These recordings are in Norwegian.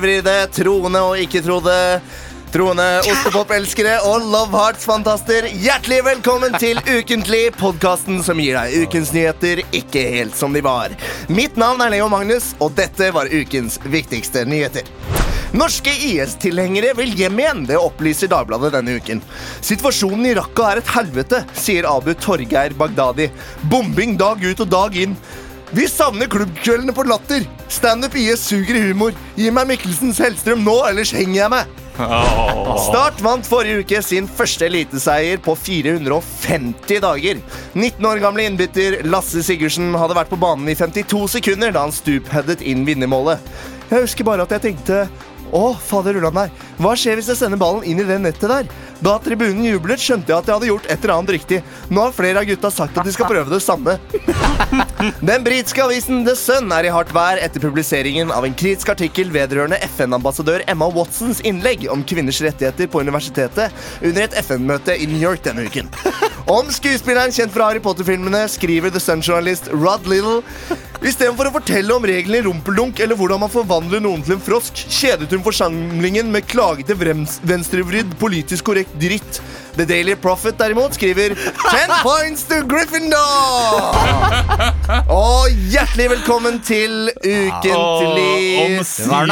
venstrevridde, troende og ikke-troende. Troende ostepop-elskere og Love Hearts-fantaster. Hjertelig velkommen til Ukentlig, podkasten som gir deg ukens nyheter ikke helt som de var. Mitt navn er Leo Magnus, og dette var ukens viktigste nyheter. Norske IS-tilhengere vil hjem igjen, det opplyser Dagbladet denne uken. Situasjonen i Raqqa er et helvete, sier Abu Torgeir Bagdadi. Bombing dag ut og dag inn. Vi savner klubbkveldene på Latter. Standup IS suger i humor. Gi meg Mikkelsens Hellstrøm nå, ellers henger jeg meg. Start vant forrige uke sin første eliteseier på 450 dager. 19 år gamle innbytter Lasse Sigurdsen hadde vært på banen i 52 sekunder da han stupheadet inn vinnermålet. Jeg husker bare at jeg tenkte å, fader ullan meg. Hva skjer hvis jeg sender ballen inn i det nettet der? Da tribunen jublet, skjønte jeg at jeg hadde gjort et eller annet riktig. Nå har flere av gutta sagt at de skal prøve det samme. Den britiske avisen The Sun er i hardt vær etter publiseringen av en kritisk artikkel vedrørende FN-ambassadør Emma Watsons innlegg om kvinners rettigheter på universitetet under et FN-møte i New York denne uken. Om skuespilleren kjent fra Harry Potter-filmene skriver The Sun-journalist Rod Little Istedenfor å fortelle om reglene i rumpeldunk eller hvordan man forvandler noen til en frosk, kjedet hun forsamlingen med klagete venstrevridd politisk korrekt dritt. The Daily Prophet derimot skriver 'Ten points to Gryffindor! Og hjertelig velkommen til Ukentlig. Vitser.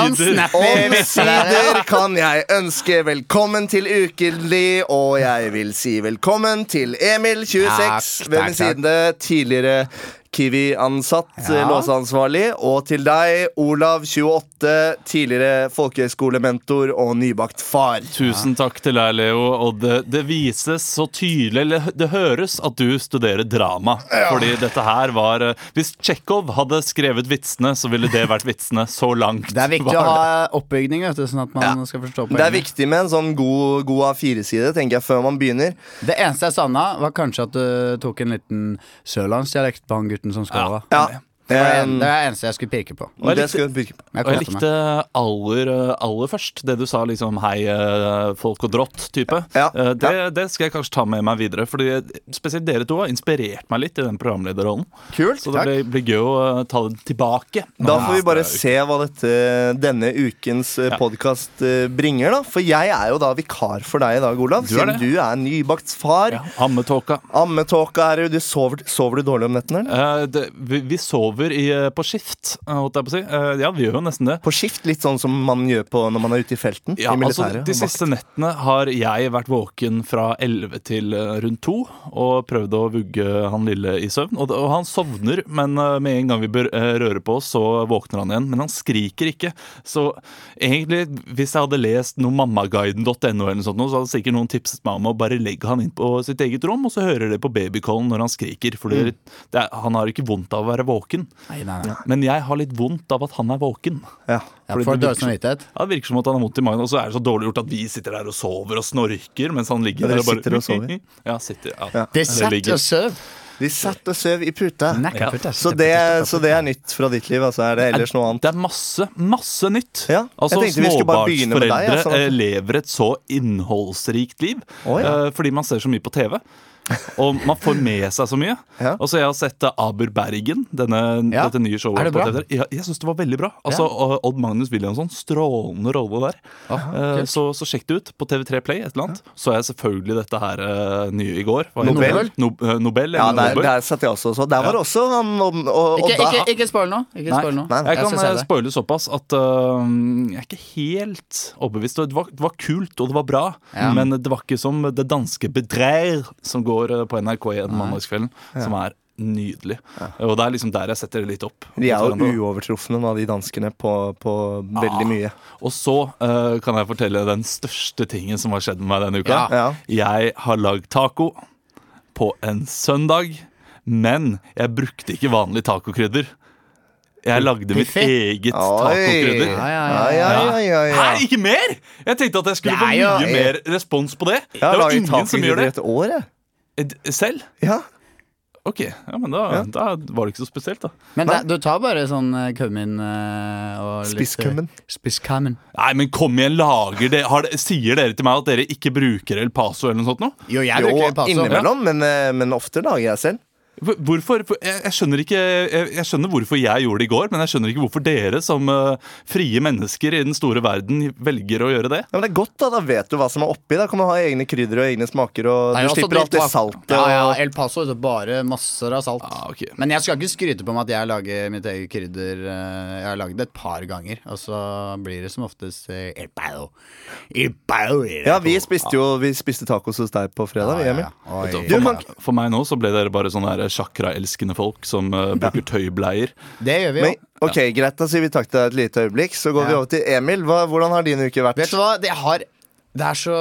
Omsider kan jeg ønske velkommen til Ukentlig, og jeg vil si velkommen til Emil, 26, ved min side. Tidligere Kiwi-ansatt, Ja. låseansvarlig. Og til deg, Olav, 28, tidligere folkehøyskolementor og nybakt far. Tusen takk til deg, Leo. Og det, det vises så tydelig, eller det høres, at du studerer drama. Fordi dette her var eh, Hvis Tsjekhov hadde skrevet vitsene, så ville det vært vitsene så langt. Det er viktig å ha oppbygning, vet du, sånn at man skal forstå Det er viktig med en sånn god, god A4-side, tenker jeg, før man begynner. Det eneste jeg savna, var kanskje at du tok en liten sørlandsdialekt på han gutten som skåra. Ja. Var det det er det eneste jeg skulle pirke på. Og jeg likte- bruke. Og jeg likte aller, aller først det du sa, liksom hei, eh, folk og drott-type. Ja, Eh, Det, det skal jeg kanskje ta med meg videre, Fordi spesielt dere to har inspirert meg litt i den programlederrollen. Kult. Så det blir, blir gøy å eh, ta det tilbake. Da får vi bare se hva dette, denne ukens ja. Ja. podkast bringer. da For jeg er jo da vikar for deg i dag, Olav. Du er Siden du er nybakt far. Ja, Ammetåka. Ammetåka er jo du sover, sover du dårlig om nettene, eller? Eh, det, vi, vi sover i, eh, på skift, eh, holdt jeg på å si. Eh, ja, vi gjør jo nesten det. På skift, litt sånn som man gjør på når man er ute i felten. Ja, I altså. De siste nettene har jeg vært våken fra 11 til rundt 2 og prøvd å vugge han lille i søvn. Og, og han sovner, men med en gang vi bør røre på oss, så våkner han igjen. Men han skriker ikke. Så egentlig, hvis jeg hadde lest noe mammaguiden.no, eller noe sånt, så hadde sikkert noen tipset meg om å bare legge han inn på sitt eget rom, og så hører det på babycallen når han skriker. For er, han har ikke vondt av å være våken. Nei, nei, nei. Men jeg har litt vondt av at han er våken. Ja. Fordi for det dårlig virker som- samvittighet. Ja, Det virker som at han har vondt i magen, og så er det så dårlig gjort at vi sitter der og sover og snorker mens han ligger Ja, der og bare sitter og sover? Ja, sitter, ja. Ja. Det satt og søv. De satt og søv i puta. Ja. Så det, så det er nytt fra ditt liv. Altså er det ellers noe annet? Det er masse, masse nytt. Ja, altså deg, Småbarnsforeldre eh, lever et så innholdsrikt liv oh, ja. eh, fordi man ser så mye på TV. Og man får med seg så mye. Ja. Og så Jeg har sett eh, Aber Bergen, denne, Ja. dette nye showet. Er det på bra? TV. Ja, jeg syns det var veldig bra. Altså, og Odd Magnus Williamson, strålende rolle der. Eh, så, så sjekk det ut på TV3 Play. et eller annet Så jeg selvfølgelig dette her eh, nye i går. Nobel? No, Nobel Ja, der, Nobel? der satt jeg også. Så der var det også han og, og, Ikke, ikke, ikke spoil nå. Ikke Nei. spoil nå. Nei, Jeg kan spoile såpass at uh, jeg er ikke helt overbevist. Det var, det var kult, og det var bra, Ja. men det var ikke som det danske Bedreir som går øh, på NRK igjen mandagskvelden, som er nydelig. Og det er liksom der jeg setter det litt opp. De er jo uovertrufne nå, de danskene, på, på veldig mye. Og så uh, kan jeg fortelle den største tingen som har skjedd med meg denne uka. Ja. Jeg har lagd taco på en søndag, men jeg brukte ikke vanlig tacokrydder. Jeg lagde mitt eget tacokrydder. Ja, ja, Ja, ja. ja, ja, ja, Hæ, ikke mer?! Jeg tenkte at jeg skulle få mye mer respons på det. Det var laget ingen som gjør det et år, jeg. Selv. Ja. Ok, ja, men da, Ja. da var det ikke så spesielt, da. Men da, du tar bare sånn eh, kummin eh, og litt, eh, Spisskummin. Spisskummin. Nei, men kom igjen, lager det, har det Sier dere til meg at dere ikke bruker El Paso eller noe sånt nå? Jo, jeg bruker bruker Paso. innimellom, men, eh, men ofte lager jeg selv. Hvor- Hvorfor? Jeg, skjønner ikke, jeg, skjønner hvorfor jeg gjorde det i går, men jeg skjønner ikke hvorfor dere som eh, frie mennesker i den store verden velger å gjøre det. Ja, men det er godt, da. Da vet du hva som er oppi. Da kan man ha egne krydder og egne smaker. Og Nei, du slipper alt det saltet. Ja, ja, El Paso er bare masser av salt. Ah, okay. Men jeg skal ikke skryte på meg at jeg lager mitt eget krydder. eh, Jeg har lagd det et par ganger, og så blir det som oftest eh, El Paso. El Paso Ja, vi spiste jo Vi spiste tacos hos deg på fredag. vi, Ja, Emil. Du, for meg nå så ble dere bare sånn her chakra-elskende folk som eh, bruker tøybleier. Det gjør vi jo. Men, ok, Greit, da sier vi takk til deg et lite øyeblikk. Så går vi over til Emil. Hva, hvordan har din uke vært? Vet du hva, det har det er så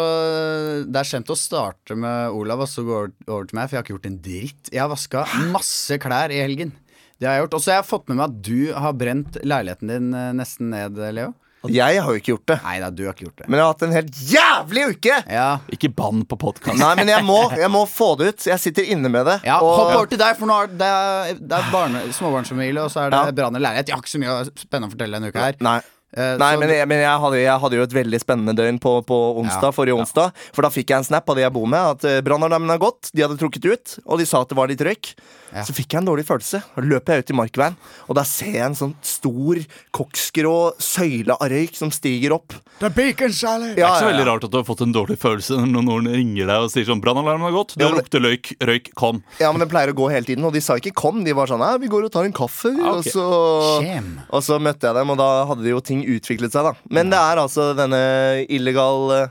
Det er kjent å starte med Olav og så gå over, over til meg, for jeg har ikke gjort en dritt. Jeg har vaska masse klær i helgen. Det har jeg gjort. Og så har jeg fått med meg at du har brent leiligheten din eh, nesten ned, Leo. Jeg har jo ikke gjort det. Nei da, du har ikke gjort det. Men jeg har hatt en helt jævlig uke! Ja, Ikke bann på podkast. Nei, men jeg må, jeg må få det ut. Jeg sitter inne med det. ja og- Hopp over til deg, for nå er det, det er barne, småbarnsfamilie, og så er det Ja. brann i leilighet. Jeg har ikke så mye spennende å fortelle denne uka her. Nei. Eh, Nei, så men, jeg, men jeg, hadde, jeg hadde jo et veldig spennende døgn på, på onsdag, Ja, forrige onsdag. For da fikk jeg en snap av de jeg bor med, at eh, brannalarmen har gått. De hadde trukket ut, og de sa at det var litt røyk. Ja. Så fikk jeg en dårlig følelse. Og løper jeg ut i markveien, og da ser jeg en sånn stor, koksgrå søyle av røyk som stiger opp. The bacon salad! Det er ikke så veldig rart at du har fått en dårlig følelse når noen ringer deg og sier sånn 'Brannalarmen har gått. Det Ja, lukter løyk. Røyk. Kom'. Ja, men den pleier å gå hele tiden, og de sa ikke 'kom'. De var sånn vi går og tar en kaffe', vi», Ah, og så Og så møtte jeg dem, og da hadde jo ting utviklet seg, da. Men det er altså denne illegal eh,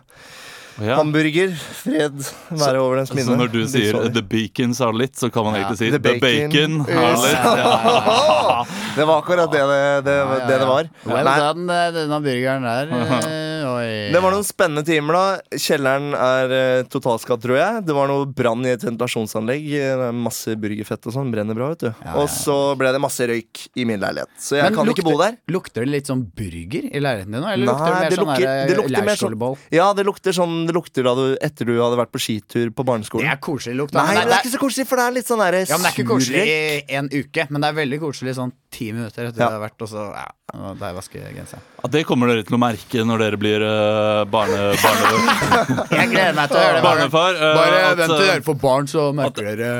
Ja. hamburger. Fred være over dens minne. Så når du sier 'The Beacons har litt', så kan man egentlig si The 'The Bacon, Bacon har litt'. Ja. Det var akkurat det det, det, Ja, ja, det, det var. Well Nei, done, eh, denne burgeren der. eh, Oi. det var noen spennende timer, da. Kjelleren er eh, totalskadd, tror jeg. Det var noe brann i et ventilasjonsanlegg. Eh, Masse burgerfett og sånn. Brenner bra, vet du. Ja, Og så ble det masse røyk i min leilighet. Så jeg Men kan ikke bo der. Lukter det litt sånn burger i leiligheten din nå? Eller Nei, lukter det mer det sånn lukter- der, lukter mer sånn- leirskåleboll? Ja, det lukter sånn Det lukter da du, etter du hadde vært på skitur på barneskolen. Det er koselig lukt. da, Nei, men det er ikke så koselig, for det er litt sånn derre Ja, men Det er ikke koselig i en uke, men det er veldig koselig sånn ti minutter etter Ja. det har vært, og så ja, og der vasker genseren. Ja, det kommer dere til å merke når dere blir eh, barne, barne, Jeg gleder meg til å høre det. barnefar. eh, Bare at, vent til eh, dere får barn, så merker dere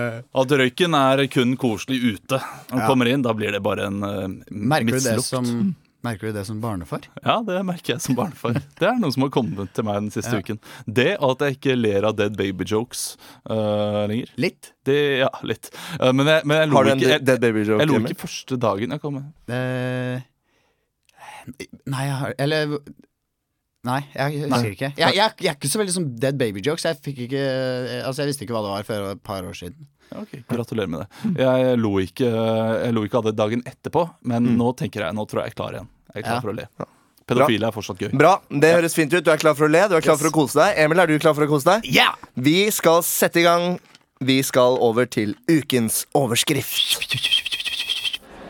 At røyken er kun koselig ute. Når Ja. kommer inn, da blir det bare en uh, Merker du det som Merker du det som barnefar? Ja, det merker jeg som barnefar. Det er noe som har kommet til meg den siste Ja. uken. Det og at jeg ikke ler av dead baby jokes uh, lenger. Litt. Det, ja, litt. Uh, men jeg, men jeg lo du en ikke jeg, dead baby joke jeg lo ikke første dagen jeg kom med. Eh, nei, jeg har Eller Nei, jeg husker ikke. Jeg, jeg, jeg er ikke så veldig som dead baby jokes. Jeg fikk ikke Altså, jeg visste ikke hva det var før et par år siden. Ok, Gratulerer med det. Jeg lo ikke, jeg lo ikke av det dagen etterpå, men nå tenker jeg, nå tror jeg jeg er klar igjen. Jeg er klar Ja. for å le. Pedofile er fortsatt gøy. Bra, det høres fint ut. Du er klar for å le, du er klar for å kose deg. Emil, er du klar for å kose deg? Ja! Vi skal sette i gang. Vi skal over til ukens overskrift.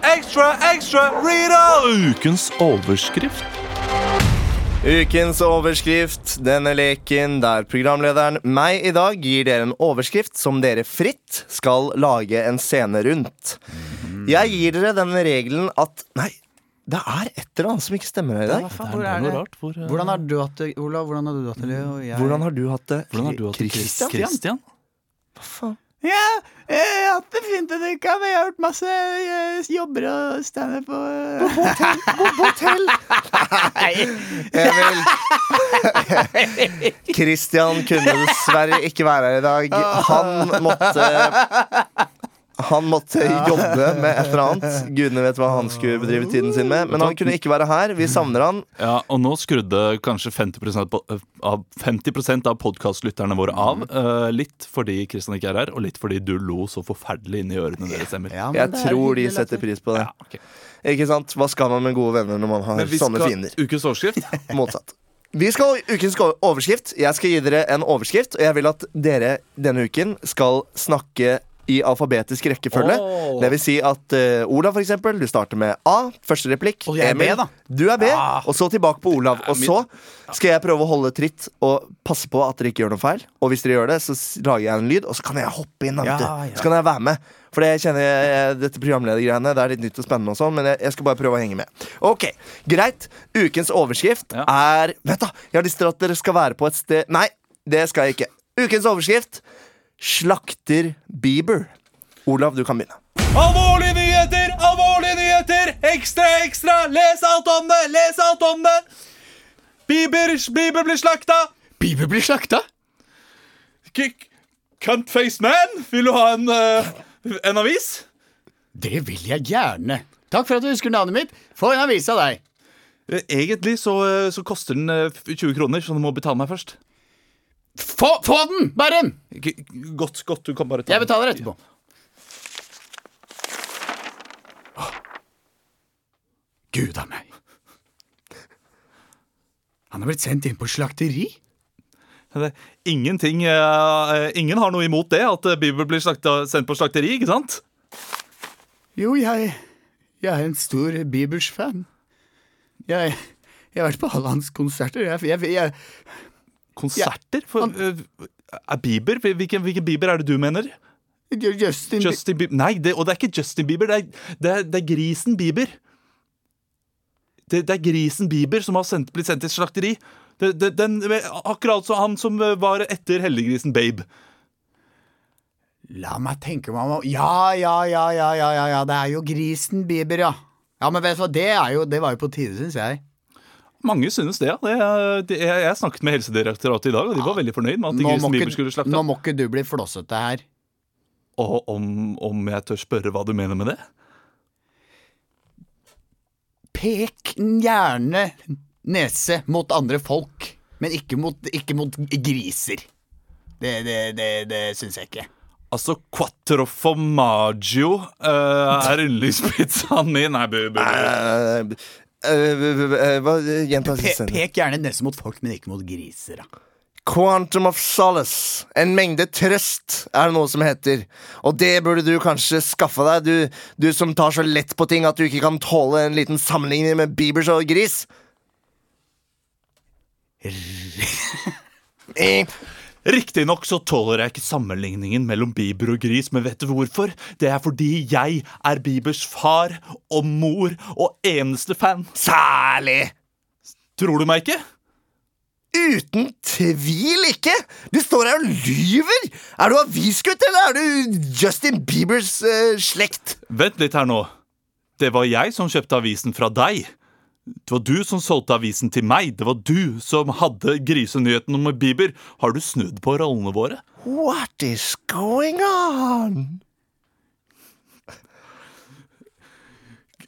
Ekstra, ekstra, Rita! Ukens overskrift. Ukens overskrift, denne leken der programlederen, meg i dag, gir dere en overskrift som dere fritt skal lage en scene rundt. Jeg gir dere den regelen at Nei, det er et eller annet som ikke stemmer her i dag. hvor er det? Hvor, eh, Hvordan har du hatt det, Olav? Hvordan har du hatt det, Leo? Hvordan har du hatt det? hvordan har du hatt det, Christian? Christian? Hva faen? Ja, jeg har hatt det fint denne uka, men jeg har gjort masse eh, jobber og standup På Hotell! Emil. Christian kunne dessverre ikke være her i dag. Han måtte Han måtte jobbe med et eller annet. Gudene vet hva han skulle bedrive tiden sin med. Men han kunne ikke være her. Vi savner han. Ja, og nå skrudde kanskje 50 på- av, 50 av podkastlytterne våre av. eh, litt fordi Kristian ikke er her, og litt fordi du lo så forferdelig inn i ørene deres, Emil. Ja, Jeg tror de setter pris på det. Ja. Ikke sant? Hva skal man med gode venner når man har Men vi sånne skal fiender? ukens overskrift. Motsatt. Vi skal ha ukens overskrift. Jeg skal gi dere en overskrift, og jeg vil at dere denne uken skal snakke i alfabetisk rekkefølge. Oh. Det vil si at uh, Olav, for eksempel, du starter med A. Første replikk. Og jeg er B, da. Du er B, Ah. og så tilbake på Olav. Og så skal jeg prøve å holde tritt og passe på at dere ikke gjør noe feil. Og hvis dere gjør det, så lager jeg en lyd, og så kan jeg hoppe inn. Da, Ja, ja. Så kan jeg være med. For jeg kjenner jeg, dette programledergreiene Det er litt nytt og spennende, og sånn men jeg, jeg skal bare prøve å henge med. Ok, Greit. Ukens overskrift Ja. er Vent, da! Jeg har lyst til at dere skal være på et sted Nei, det skal jeg ikke. Ukens overskrift Slakter Bieber. Olav, du kan begynne. Alvorlige nyheter! Alvorlige nyheter! Ekstra, ekstra! Les alt om det! Les alt om det! Bieber, Bieber blir slakta! Bieber blir slakta! Cuntface man! Vil du ha en, uh, en avis? Det vil jeg gjerne. Takk for at du husker navnet mitt. Få en avis av deg. Eh, Egentlig så, eh, så koster den eh, 20 kroner, så du må betale meg først. Få, få den! Bare! Godt, godt, du kan bare ta den. Jeg betaler etterpå. Gud a meg. Han har blitt sendt inn på slakteri? Det, ingenting, uh, ingen har noe imot det, at Bibel blir slakta, sendt på slakteri, ikke sant? Jo, jeg, jeg er en stor Bibers-fan. Jeg, jeg har vært på alle hans konserter. Jeg, jeg, jeg, Konserter? For, eh, er Bieber? Hvilken, hvilken Bieber er det du mener? Justin, Justin Bieber Nei, det, og det er ikke Justin Bieber, det er, det er, det er grisen Bieber. Det, det er grisen Bieber som har sendt, blitt sendt til slakteri. Den, akkurat som han som var etter heldiggrisen Babe. La meg tenke meg om Ja, ja, ja, ja, ja, ja, ja. Det er jo grisen Bieber, ja. Ja, men vet du hva, det, er jo, det var jo på tide, syns jeg. Mange synes det, ja. Det, jeg, jeg snakket med Helsedirektoratet i dag, og de var veldig fornøyd med at Nå grisen Bieber skulle slakte. nå må ikke du bli flåsete her. Og om, om jeg tør spørre hva du mener med det? Pek gjerne nese mot andre folk, men ikke mot, ikke mot griser. Det, det, det, det syns jeg ikke. Altså, quattro formaggio uh, er yndlingspizzaen min. Nei, bu, bu, bu. Eh, eh, eh, pek gjerne nese mot folk, men ikke mot griser. Da. Quantum of solace. En mengde trøst er det noe som heter. Og det burde du kanskje skaffe deg, du, du som tar så lett på ting at du ikke kan tåle en liten sammenligning med Biebers og gris. Riktignok så tåler jeg ikke sammenligningen mellom Bieber og gris, men vet du hvorfor? Det er fordi jeg er Biebers far og mor og eneste fan. Særlig! Tror du meg ikke? Uten tvil ikke! Du står her og lyver! Er du avisgutt, eller er du Justin Biebers uh, slekt? Vent litt her nå. Det var jeg som kjøpte avisen fra deg. Det var du som solgte avisen til meg. Det var du som hadde grisenyheten om Bieber. Har du snudd på rollene våre? What is going on?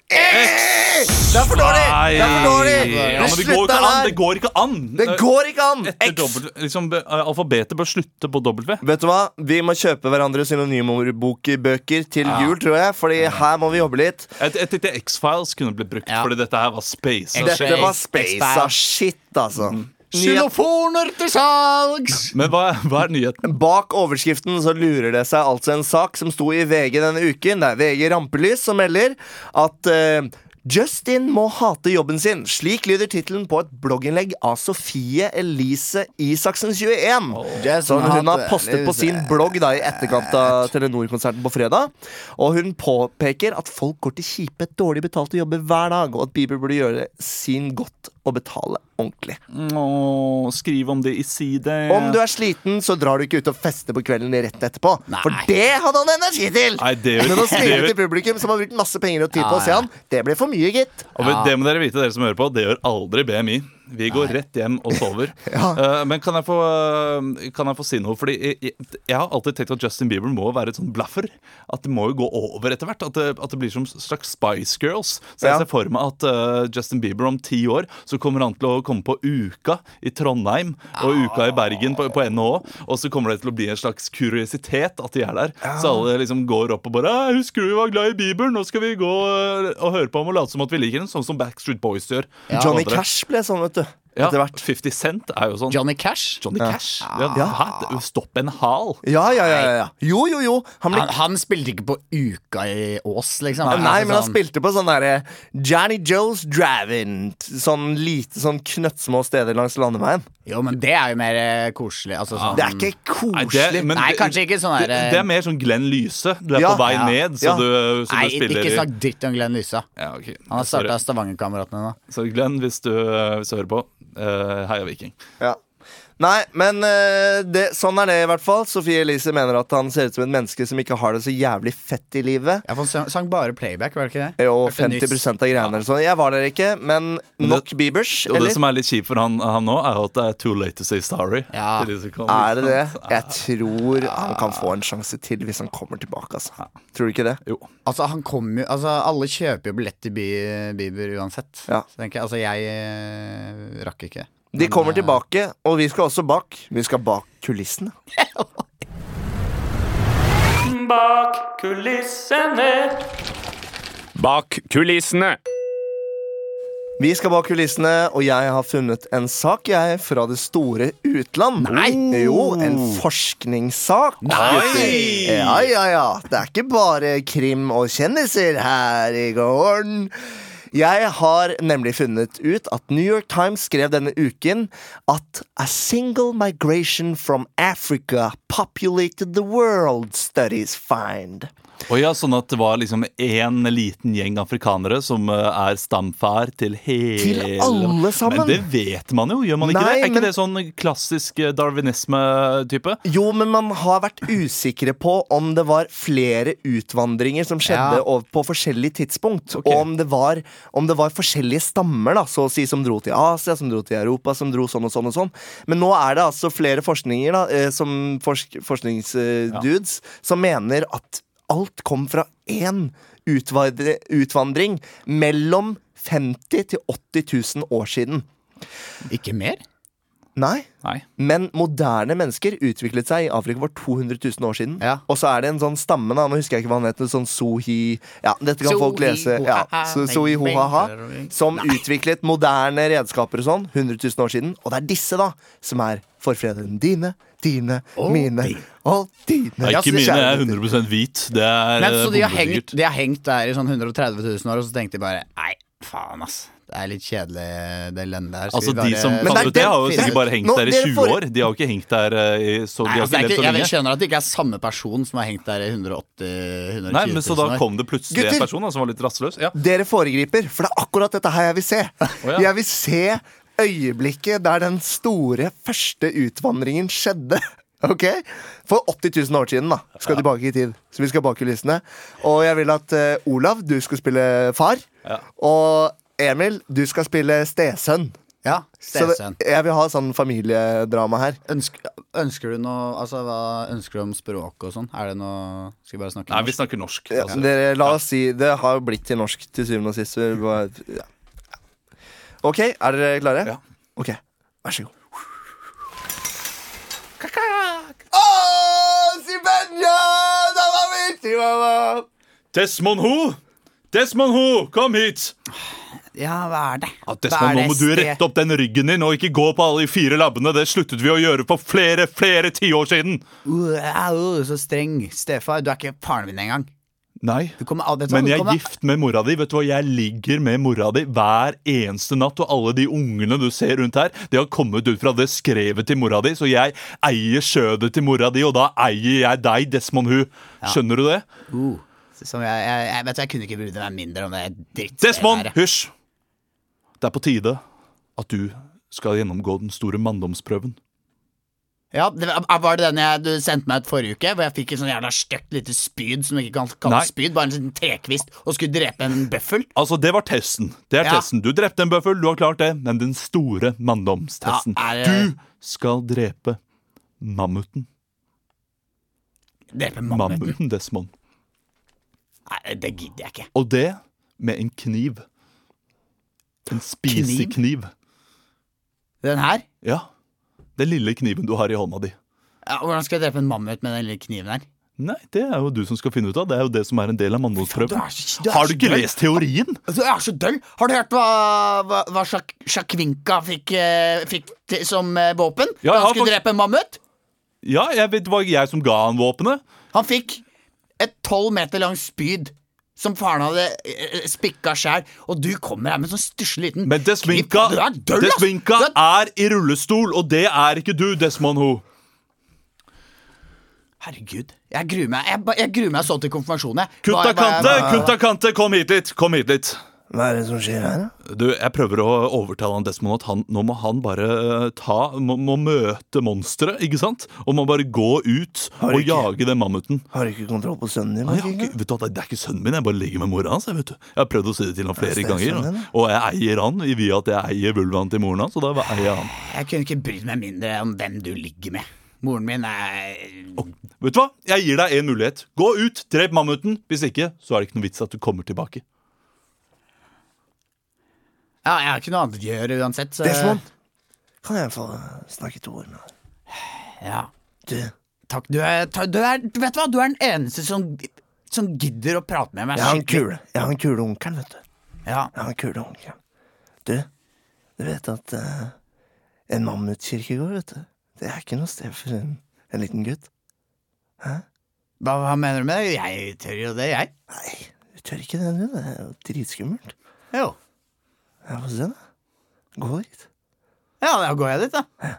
Eh, Det er for dårlig! Det er for dårlig! Ja, men det går ikke an! Det går ikke an! Det går ikke an! Etter X. dobbelt, liksom, alfabetet bør slutte på W. Vet du hva? Vi må kjøpe hverandre synonymbøker til jul, tror jeg. Fordi her må vi jobbe litt. Et, et lite X-Files kunne blitt brukt, Ja. fordi dette her var space. Dette var X-Files. shit, altså. Nyhet. Xylofoner til salgs! Men hva, hva er nyheten? Bak overskriften så lurer det seg altså en sak som sto i VG denne uken. Det er VG Rampelys som melder at uh, Justin må hate jobben sin. Slik lyder tittelen på et blogginnlegg av Sofie Elise Isaksen 21. Som hun har postet på sin blogg da i etterkant av Telenor-konserten på fredag. Og hun påpeker at folk går til kjipe, dårlig betalte jobber hver dag, og at Bieber burde gjøre sin godt og betale ordentlig. Åh, skriv om det i side. Om du er sliten, så drar du ikke ut og fester på kvelden rett etterpå. Nei. For det hadde han energi til! Nei, det gjør- Men å smile til publikum som har brukt masse penger og tid på å se ja. han, det blir for mye, gitt. Og det må dere vite, dere som hører på, det gjør aldri BMI. Vi går rett hjem og sover. Eh, men kan jeg, få, eh, kan jeg få si noe? Fordi jeg, jeg, har alltid tenkt at Justin Bieber må være et sånn blaffer. At det må jo gå over etter hvert. At det, at det blir som slags Spice Girls. Så jeg Ja. ser for meg at uh, Justin Bieber om ti år så kommer han til å komme på Uka i Trondheim og Uka i Bergen på, på NHO. Og så kommer det til å bli en slags kuriositet at de er der. Så alle liksom går opp og bare «Ah, 'Husker du vi var glad i Bieber? Nå skal vi gå og høre på ham og late som at vi liker den', sånn som Backstreet Boys gjør. Johnny Cash ble sånn, vet du. Ja, Etter hvert. 50 Cent er jo sånn. Johnny Cash? Johnny Cash. Ja. Ja. Hæ? Stopp en hal. Ja, ja, ja, ja, ja. Jo, jo, jo. Han ble Han, han spilte ikke på Uka i Ås, liksom. Nei, nei men han sånn- spilte på sånn derre Johnny Joe's Drive-In. Sånn lite, sånn knøttsmå steder langs landeveien. Jo, men det er jo mer eh, koselig. Altså, sånn, Det er ikke Nei, koselig. det- men Nei, kanskje ikke sånn det, der, det er mer sånn Glenn Lyse. Du er Ja, på vei ja, ned, så ja. du, så Nei, du spiller ikke i snakk dritt om Glenn Lyse. ja, ok. Han har starta Stavangerkameratene nå. Så Glenn, hvis du, hvis du hører på, uh, heia Viking. Ja. Nei, men eh, det, sånn er det i hvert fall. Sofie Elise mener at han ser ut som et menneske som ikke har det så jævlig fett i livet. Ja, for Han sang bare playback, var det ikke det? Jo, 50 nyss. av greiene eller sånn. Jeg var der ikke, men nok Biebers, Og det som er litt kjipt for han, han nå, er at det er too late to say sorry. Ja. Til de som kan- Er det det? Jeg tror han kan få en sjanse til hvis han kommer tilbake. Altså. Tror du ikke det? Jo. Altså, han kommer jo Altså, alle kjøper jo billett til Bi- Bieber uansett. Ja. Så tenker jeg, altså, jeg eh, rakk ikke. De kommer eh, tilbake, og vi skal også bak. Vi skal bak kulissene. Bak kulissene. Bak kulissene. Vi skal bak kulissene, og jeg har funnet en sak jeg fra det store utland. Nei! Jo, en forskningssak. Nei! Ja, ja, ja. Det er ikke bare krim og kjendiser her i gården. Jeg har nemlig funnet ut at New York Times skrev denne uken at A single migration from Africa populated the world, studies find. Og ja, Sånn at det var liksom én liten gjeng afrikanere som eh, er stamfar til hele Til alle sammen. Men det vet man jo, gjør man ikke Nei, det? Er ikke men- det sånn klassisk eh, darwinisme-type? Jo, men man har vært usikre på om det var flere utvandringer som skjedde Ja. på forskjellig tidspunkt. Okay. Og om det, var, om det var forskjellige stammer, da, så å si, som dro til Asia, som dro til Europa, som dro sånn og sånn og sånn. Men nå er det altså flere forskninger, da, eh, som forsk forskningsdudes, som mener at alt kom fra én utvandring mellom 50 til 80 000 år siden. Ikke mer? Nei. Nei. Men moderne mennesker utviklet seg i Afrika for 200 000 år siden. Ja. Og så er det en sånn stamme, da, nå husker jeg ikke hva han heter, sånn Sohi Ja, dette kan folk lese. Ja, so, Sohi Hohaha. Som utviklet moderne redskaper og sånn 100 000 år siden. Og det er disse, da, som er forfrederen dine, dine, mine og dine. Nei, ikke mine jeg er 100% hvit. Det er Men så de har, hengt, de har hengt der i sånn 130 000 år, og så tenkte de bare Nei, faen, ass. Det er litt kjedelig, det landet her. Altså, De bare- som fant ut det, har jo sikkert bare hengt der i 20 får- år. De har jo ikke hengt der eh, i så, Nei, de har altså, ikke så jeg skjønner at det ikke er samme person som har hengt der i 180 120 Nei, men Så da kom det plutselig Gutter! en person da, som var litt rastløs? Ja. Dere foregriper, for det er akkurat dette her jeg vil se. ja. Jeg vil se øyeblikket der den store første utvandringen skjedde. Ok? For 80 000 år siden, da. Skal tilbake i tid. Så vi skal bak kulissene. Og jeg vil at uh, Olav, du skal spille far. Ja. Og Emil, du skal spille stesønn. Ja, Så jeg vil ha sånn familiedrama her. Ønsker, ønsker du noe Altså, hva ønsker du om språk og sånn? Er det noe Skal vi bare snakke norsk? Nei, vi snakker norsk. Ja, Altså. dere, la oss si Det har jo blitt til norsk til syvende og sist. Ja. Ok, er dere klare? Ja. Ok, vær så god. Åh, Sibenya! Da var vi Desmond Ho! Desmond Ho, kom hit! Ja, hva er det? Ja, Hva er nå må du rette opp den ryggen din og ikke gå på alle de fire labbene. Det sluttet vi å gjøre for flere, flere tiår siden. Uh, uh, så streng. Stefar, du er ikke faren min engang. Nei, Du kommer til å men jeg er gift med mora di. Vet du hva, Jeg ligger med mora di hver eneste natt, og alle de ungene du ser rundt her, de har kommet ut fra det skrevet til mora di, så jeg eier skjødet til mora di, og da eier jeg deg, Desmond Hu. Skjønner du det? Uh, som jeg, jeg, jeg, vet jeg kunne ikke brydd meg mindre om det drittstedet Desmond, hysj! Det er på tide at du skal gjennomgå den store manndomsprøven. Ja, det, var- Var det den jeg, du sendte meg ut forrige uke? Hvor jeg fikk en sånn jævla stygt lite spyd som du ikke kan kalle spyd, bare en sånn trekvist, og skulle drepe en bøffel? Altså, Det var testen. Det er Ja. testen. Du drepte en bøffel, du har klart det. Men den store manndomstesten Ja, er det- Du skal drepe mammuten. Drepe mammuten? Mammuten, Desmond. Nei, det gidder jeg ikke. Og det med en kniv. En spisekniv. Den her? Ja. Den lille kniven du har i hånda di. Ja, hvordan skal jeg drepe en mammut med den lille kniven her? Nei, det er jo du som skal finne ut av. Det er jo det som er en del av mannholdsprøven manndomsprøven. Har du ikke lest teorien? Du er så døll! Har du hørt hva, hva, hva Shak Shakvinka fikk, eh, fikk til, som eh, våpen Ja, da han skulle drepe en mammut? Ja, jeg vet det var jeg som ga han våpenet. Han fikk et tolv meter langt spyd som faren hadde eh, spikka sjæl, og du kommer her med sånn stusslig liten Men. Du er døll, Du er- er i rullestol, og det er ikke du, Desmond Ho. Herregud. Jeg gruer meg Jeg, jeg gruer meg så til konfirmasjonen. hva- Kante, Kutta Kante, kom hit litt. Kom hit litt. Hva er det som skjer her, da? Du, Jeg prøver å overtale han Desmond at han, nå må han bare eh, ta Må, må møte monsteret, ikke sant? Og må bare gå ut og ikke- jage den mammuten. Har du ikke kontroll på sønnen din? Nei, jeg ikke, vet du, Det er ikke sønnen min, jeg bare ligger med mora hans. Jeg, vet du. jeg har prøvd å si det til han flere er ganger. sønnen Og, og jeg eier han i via at jeg eier vulvaen til moren hans. Og da eier jeg han. Jeg kunne ikke brydd meg mindre om hvem du ligger med. Moren min er Vet du hva? Jeg gir deg en mulighet. Gå ut, drep mammuten. Hvis ikke, så er det ikke noe vits at du kommer tilbake. Ja, jeg har ikke noe annet å gjøre uansett. Så, Desmond, kan jeg få snakke to ord med deg? Ja. Du, Takk. Du er, du er Vet du hva, du er den eneste som, som gidder å prate med meg. jeg har en kule. Jeg har en kule onkel, vet du. Ja. Jeg har en kule onkel. Du, du vet at uh, en mammutkirkegård, vet du, det er ikke noe sted for en, en liten gutt. Hva, hva mener du med det? Jeg tør jo det, jeg. Nei, du tør ikke det, du. Det er jo dritskummelt. Jo. Ja, få se, da. Gå dit. Ja, da går jeg dit, da.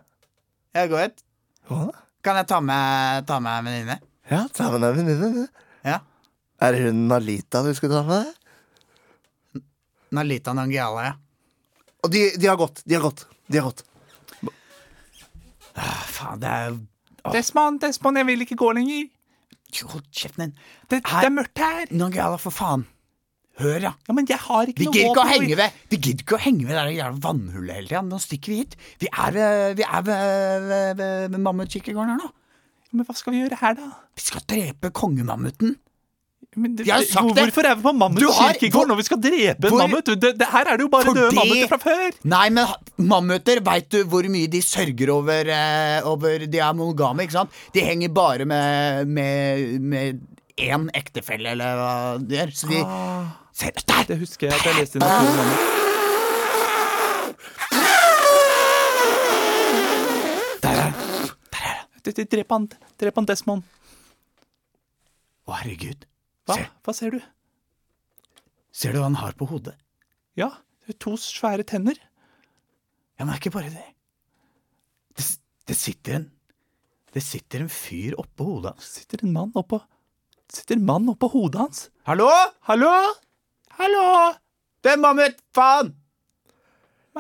Jeg går dit. Hva da. Kan jeg ta med, ta med en venninne? Ja, ta med deg venninnen, du. Ja. Er det hun Nalita du skulle ta med deg? Nalita Nangiala, ja. Og de, de har gått. De har gått. De har gått. Ah, Faen, det er Desmond, Desmond, jeg vil ikke gå lenger. Hold kjeften din. Det, det er mørkt her. Nangiala, for faen. Hør, ja. Ja, Men jeg har ikke Vi noe våpen. henge ved Vi gidder ikke å henge ved det der jævla vannhullet hele tida. Nå stikker vi hit. Vi er ved, vi er ved, ved, ved, mammutkikkergården her nå. Men hva skal vi gjøre her, da? Vi skal drepe kongemammuten. Men det, har jo sagt det. Hvorfor er vi på Mammut Du har- kirkegård når vi skal drepe en mammut? Det, det, her er det jo bare døde mammuter fra før. Nei, men mammuter, veit du hvor mye de sørger over, uh, over De er monogame, ikke sant? De henger bare med, med, med én ektefelle, eller hva de gjør. Så de ser der! Det husker jeg at jeg leste i Natur og Mammut. Der er Det- Drep han, drep han Desmond. Å, herregud. Hva? Se, Hva ser du? ser du hva han har på hodet? Ja, det er to svære tenner. Ja, men det er ikke bare det. Det, det sitter en Det sitter en fyr oppå hodet hans. Sitter en mann oppå Sitter en mann oppå hodet hans. Hallo? Hallo? Hallo? Det er mitt Faen!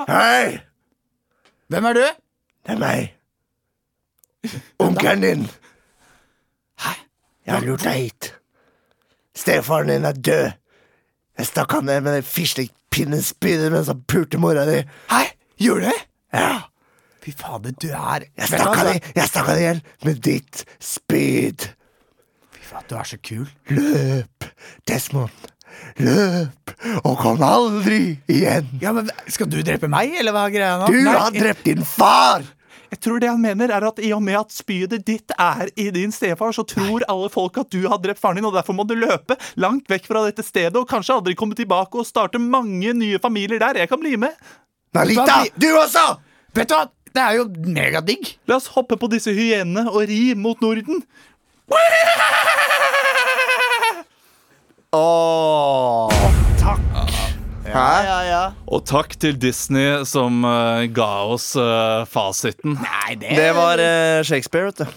Hei! Hvem er du? Det er meg. Onkelen din. Hæ? Jeg har lurt deg hit. Stefaren din er død. Jeg stakk han ned med det fislepinnespydet mens han pulte mora di. Hæ? Gjorde du? Ja, Fy fader, du er i- jeg stakk han i hjel med ditt spyd. Fy at du er så kul. Løp, Desmond. Løp, og kom aldri igjen. Ja, men Skal du drepe meg, eller hva er greia nå? Du Nei, har drept din far! Jeg tror det han mener er at I og med at spydet ditt er i din stefar, så tror alle folk at du har drept faren din, og derfor må du løpe langt vekk fra dette stedet og kanskje aldri komme tilbake og starte mange nye familier der. Jeg kan bli med. Nalita, du også! Vet du hva? Det er jo megadigg. La oss hoppe på disse hyenene og ri mot Norden. Åh, takk. Hæ? Ja, ja. Og takk til Disney som uh, ga oss uh, fasiten. Nei, det, Det var uh, Shakespeare, vet du.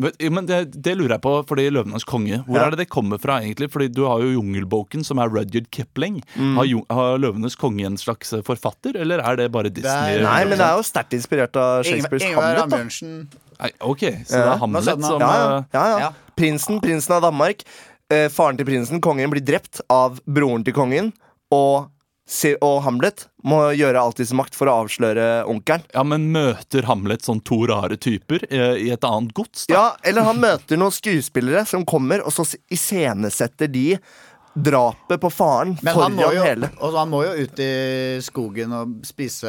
Men, men det, det lurer jeg på, fordi Løvenes konge Hvor Ja. er det det kommer fra, egentlig? Fordi Du har jo Jungelboken, som er Rudyard Kipling. Har, Jung- har Løvenes konge en slags forfatter, eller er det bare Disney? er- Nei, men det er jo sterkt inspirert av Shakespeares Ingvar Hamlet. Ambjørnsen. Nei, ok, så det er Hamlet som Ja, ja. ja, ja. Ja. Prinsen, prinsen av Danmark. Eh, faren til prinsen, kongen, blir drept av broren til kongen. Og, og Hamlet må gjøre alt i sin makt for å avsløre onkelen. Ja, men møter Hamlet sånn to rare typer eh, i et annet gods? da? Ja, eller han møter noen skuespillere som kommer, og så iscenesetter de drapet på faren Men han foran jo, hele. og han må jo ut i skogen og spise,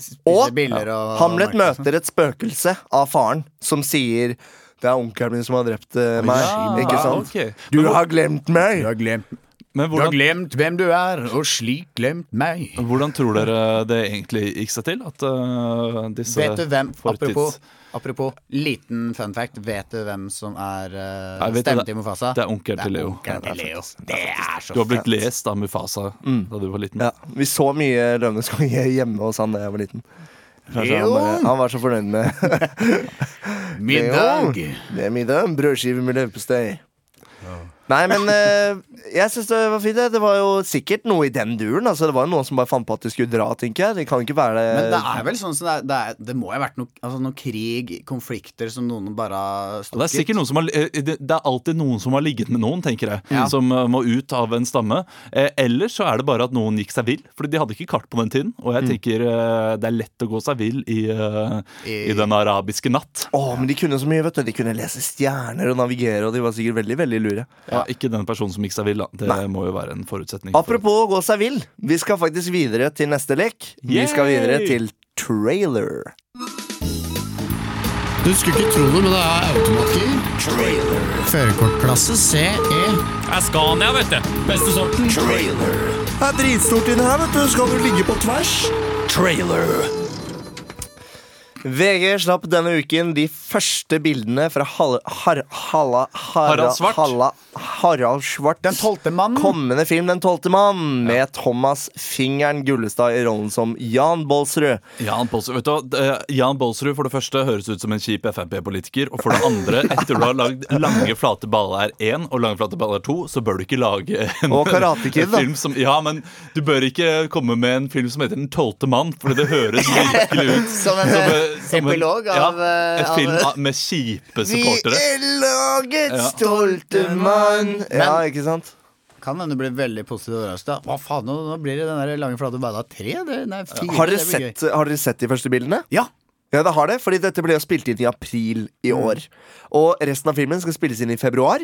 spise Og biller og Hamlet og- møter et spøkelse av faren som sier det er onkelen min som har drept eh, meg. Ja, ikke sant? ok. Du hvor- har glemt meg! Du har glemt Men Du har hvordan, glemt hvem du er, og slik glemt meg. hvordan tror dere det egentlig gikk seg til? At eh, disse Vet du hvem, fortids- apropos, apropos liten fun fact, vet du hvem som er uh, Jeg vet stemmen det. til Mufasa? Det er onkelen til Leo. onkelen til Leo. Det er så Du har blitt fett. lest av Mufasa da du var liten. Ja, Vi så mye Løvenes konge hjemme hos han da jeg var liten. Kanskje han, han var så fornøyd med Middag. Det er middag. Brødskive med leverpostei. Nei, men uh, jeg syns det var fint. det. Det var jo sikkert noe i den duren. Altså, det var jo noen som bare fant på at de skulle dra, tenker jeg. Det kan ikke være det. Men det er vel sånn som det, er, det, er, det må jo ha vært noe, altså noe krig, konflikter som noen bare har stukket. Det er sikkert noen som har, eh, det er alltid noen som har ligget med noen, tenker jeg. Ja. Som eh, må ut av en stamme. Eh, Eller så er det bare at noen gikk seg vill. Fordi de hadde ikke kart på den tiden. Og jeg tenker eh, det er lett å gå seg vill i, eh, i I- den arabiske natt. Å, men de kunne så mye, vet du. De kunne lese stjerner og navigere, og de var sikkert veldig, veldig lure. Ja, ikke den personen som gikk seg vill, da. Det Nei. må jo være en forutsetning. for- Apropos å gå seg vill. Vi skal faktisk videre til neste lek. Vi skal videre til trailer. Du skulle ikke tro det, men det er automatgir. Førerkortklasse CE. Scania, vet du. Beste sorten. Det er dritstort inni her, vet du. Skal du ligge på tvers? Trailer. VG slapp denne uken de første bildene fra Hal Har Halla Hara- Harald Svart. Halla Harald Svart. Den tolvte mannen. Kommende film Den tolvte mann, med Thomas Fingeren Gullestad i rollen som Jan Bolsrud. Jan Bolsrud, vet du? Eh, Jan Bolsrud for det første høres ut som en kjip Frp-politiker. Og for det andre, etter du har lagd Lange flate baller 1 og Lange flate baller 2, så bør du ikke lage en, Kid, en film som Ja, men du bør ikke komme med en film som heter Den tolvte mann, for det høres virkelig ut Som en, som, eh, epilog av, ja, eh, Et av- film av- med kjipe supportere. Vi er lagets Ja. stolte mann. Ja, ikke sant? Kan hende du blir veldig positivt overrasket. Hva faen, nå, nå blir det den der lange flate balla tre? Det, nei, fire, Har dere, det sett, har dere sett de første bildene? Ja. Ja, det har det, fordi dette ble jo spilt inn i april i år. Og resten av filmen skal spilles inn i februar.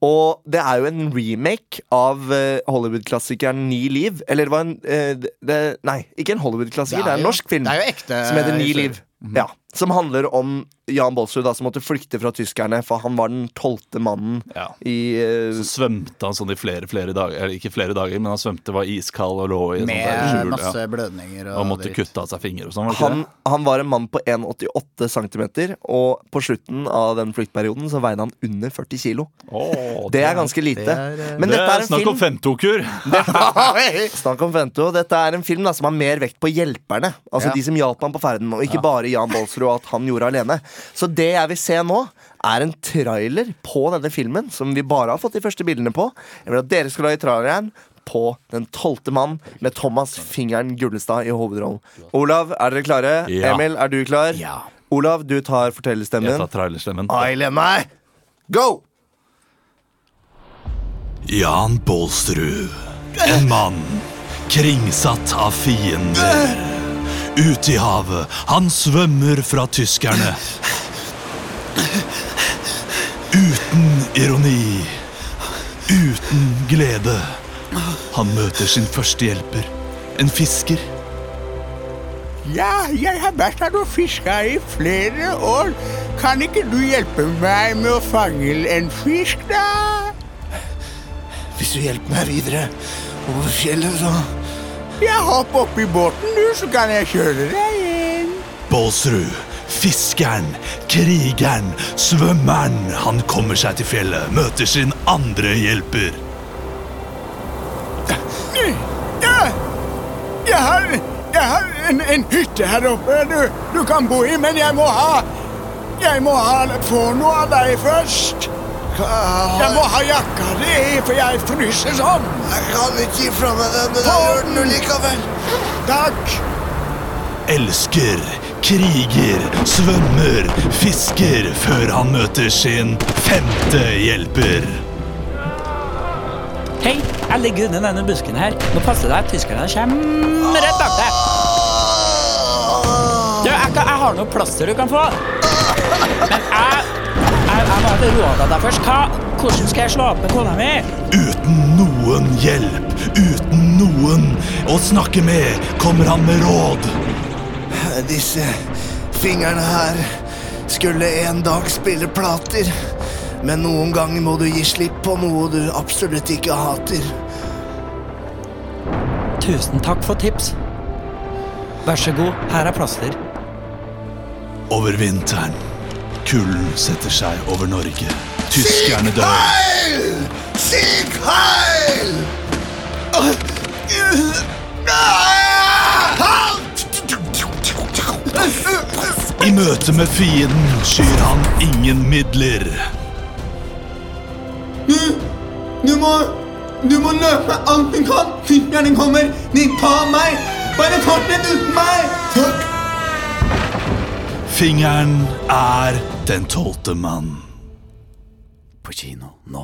Og det er jo en remake av eh, Hollywood-klassikeren Ni liv. Eller det var en eh, det, Nei, ikke en Hollywood-klassiker, det er, en norsk film. Det er jo ekte som heter Ni historie. liv. Ja, Som handler om Jan Baalsrud som måtte flykte fra tyskerne, for han var den tolvte mannen Ja. i uh, Så svømte han sånn i flere flere dager Eller ikke flere dager, men han svømte, var iskald og lå i sånn Med skjul. masse Ja. blødninger og, Og måtte dritt. kutte av seg fingre og sånn. var han, han var en mann på 1,88 cm, og på slutten av den fluktperioden så veide han under 40 kilo. det? Det er ganske lite. det er, eh, Men det dette er er en snakk film om femtokur! Snakk om Fento. Dette er en film da, som har mer vekt på hjelperne. Altså Ja. de som hjalp ham på ferden, og ikke bare Jan Bolsrud og at han gjorde alene. Så det jeg vil se nå, er en trailer på denne filmen, som vi bare har fått de første bildene på. Jeg vil at dere skal lage traileren på Den tolvte mann med Thomas Fingeren Gullestad i hovedrollen. Olav, er dere klare? Ja. Emil, er du klar? Ja. Olav, du tar Jeg tar trailerstemmen. Ailen, nei! meg. Go! Jan Baalsrud. En mann kringsatt av fiender. Ute i havet. Han svømmer fra tyskerne. Uten ironi. Uten glede. Han møter sin førstehjelper. En fisker. Ja, jeg har vært her og fiska i flere år. Kan ikke du hjelpe meg med å fange en fisk, da? Hvis du hjelper meg videre over fjellet, så Ja, hopper oppi båten, du, så kan jeg kjøre deg inn. Bolsrud. Fiskeren, krigeren, svømmeren. Han kommer seg til fjellet, møter sin andre hjelper. Jeg har, jeg har en, en hytte her oppe du, du kan bo i, men jeg må ha Jeg må ha, få noe av deg først. Jeg må ha jakka di, for jeg fryser sånn. Jeg kan ikke gi fra meg den, men jeg gjør den jo likevel. Takk. Elsker, kriger, svømmer, fisker før han møter sin femte hjelper. Hei, jeg ligger under denne busken her. Nå passer det at tyskerne kommer rett bak deg. Du, jeg, jeg har noe plaster du kan få. Men jeg, jeg, jeg må til råd av deg først. Hva, hvordan skal jeg slå opp med kona mi? Uten noen hjelp, uten noen å snakke med, kommer han med råd. Disse fingrene her skulle en dag spille plater. Men noen ganger må du gi slipp på noe du absolutt ikke hater. Tusen takk for tips. Vær så god, her er plaster. Over vinteren. Kulden setter seg over Norge. Tyskerne dør. Heil! Sieg heil! I møte med fienden skyr han ingen midler. må Du må løpe alt du kan. Tyskerne kommer. De tar meg. Bare fortsett uten meg. Takk. Fingeren er den tolvte mann. På kino nå.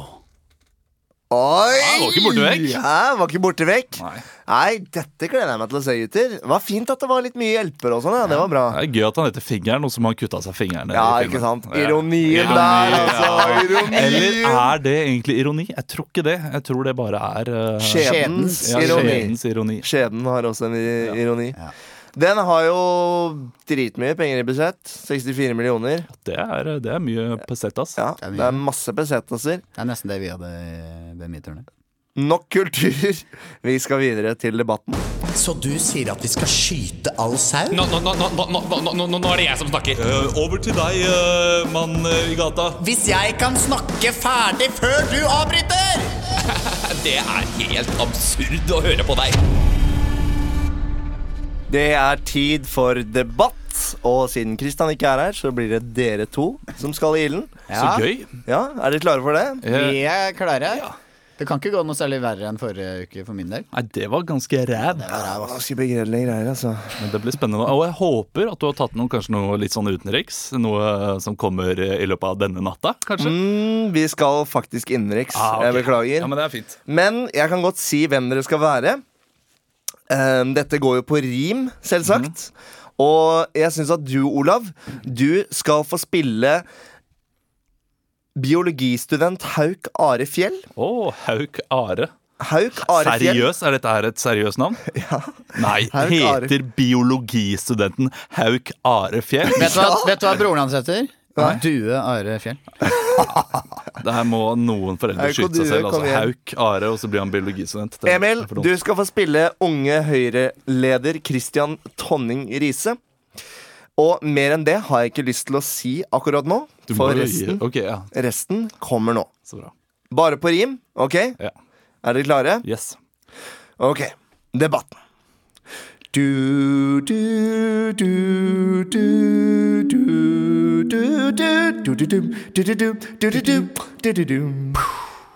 Oi! var ikke borte vekk. Ja, var ikke borte vekk. Nei. Nei, dette gleder jeg meg til å se, gutter. Det var fint at det var litt mye hjelper og sånn. Ja. Det var bra. Det er gøy at han heter Fingeren, og så må han kutte seg fingeren. Ja, ikke sant? Ironien ja. der, altså. ja. Ironien. Eller er det egentlig ironi? Jeg tror ikke det. Jeg tror det bare er uh, Skjebnens, ja, ironi. skjedens ironi. Skjebnen har også en ironi. ironi. Ja. Den har jo dritmye penger i budsjett. 64 millioner. Det er, det er mye pesetas. Ja, det er, mye. Det er masse pesetaser. Det er nesten det vi hadde ved midturnet. Nok kultur! Vi skal videre til debatten. Så du sier at vi skal skyte all sau? Nå, nå, nå, nå, er det jeg som snakker. Eh, over til deg, eh, mann eh, i gata. Hvis jeg kan snakke ferdig før du avbryter! det er helt absurd å høre på deg. Det er tid for debatt. Og siden Kristian ikke er her, så blir det dere to som skal i ilden. Så gøy. Ja, Er dere klare for det? Eh, Vi er klare. Det kan ikke gå noe særlig verre enn forrige uke for min del. Nei, det var ganske ræv. Ganske begredelige greier, altså. Men det blir spennende. Og jeg håper at du har tatt noe, kanskje noe litt sånn utenriks. Noe som kommer i løpet av denne natta, kanskje. Mm, vi skal faktisk innenriks. Ah, okay. Jeg beklager. Ja, men det er fint. Men jeg kan godt si hvem dere skal være. Um, dette går jo på rim, selvsagt. Og jeg syns at du, Olav, du skal få spille biologistudent Hauk Are Fjell. Å, Hauk Are. Hauk Are Fjell. Seriøs? Er dette her et seriøst navn? Ja. Nei, Hauk Are. heter biologistudenten Hauk Are Fjell? Vet du hva, vet du hva broren hans heter? Due Are Fjell. Det her må noen foreldre skyte seg selv. Altså. Hauk Are, og så blir han biologistudent. Emil, du skal få spille unge Høyre-leder Christian Tonning Riise. Og mer enn det har jeg ikke lyst til å si akkurat nå. For resten, okay, ja, resten kommer nå. så bra. Bare på rim, OK? Ja. Er dere klare? Yes. Ok, debatten. Du, du, du, du, du, du, du, du, du.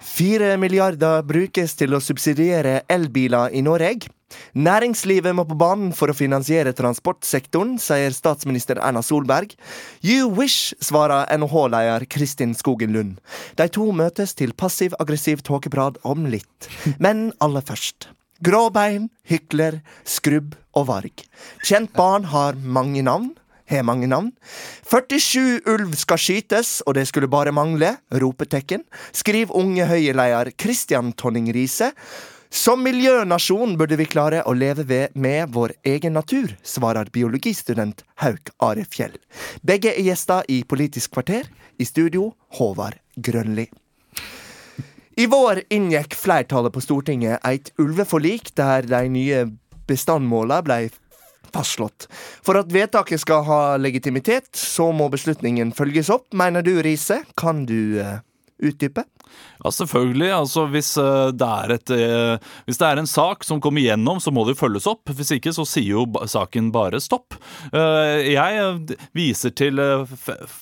Fire milliarder brukes til å subsidiere elbiler i Norge. Næringslivet må på banen for å finansiere transportsektoren, sier statsminister Erna Solberg. You wish, svarer NHH-leder Kristin Skogen Lund. De to møtes til passiv-aggressiv tåkeprat om litt. Men aller først. Gråbein, hykler, skrubb og varg. Kjent barn har mange navn. Har mange navn. 47 ulv skal skytes, og det skulle bare mangle. Ropetekken. Skriv unge Høyre-leder Christian Tonning Riise. Som miljønasjon burde vi klare å leve ved med vår egen natur, svarer biologistudent Hauk Are Fjell. Begge er gjester i Politisk kvarter. I studio Håvard Grønli. I vår inngikk flertallet på Stortinget et ulveforlik der de nye bestandmålene ble fastslått. For at vedtaket skal ha legitimitet, så må beslutningen følges opp, mener du, Riise. Kan du uh, utdype? Ja, selvfølgelig. Altså, hvis, eh, det et, eh, hvis det er en sak som kommer gjennom, så må det jo følges opp. Hvis ikke så sier jo saken bare stopp. Eh, Jeg viser til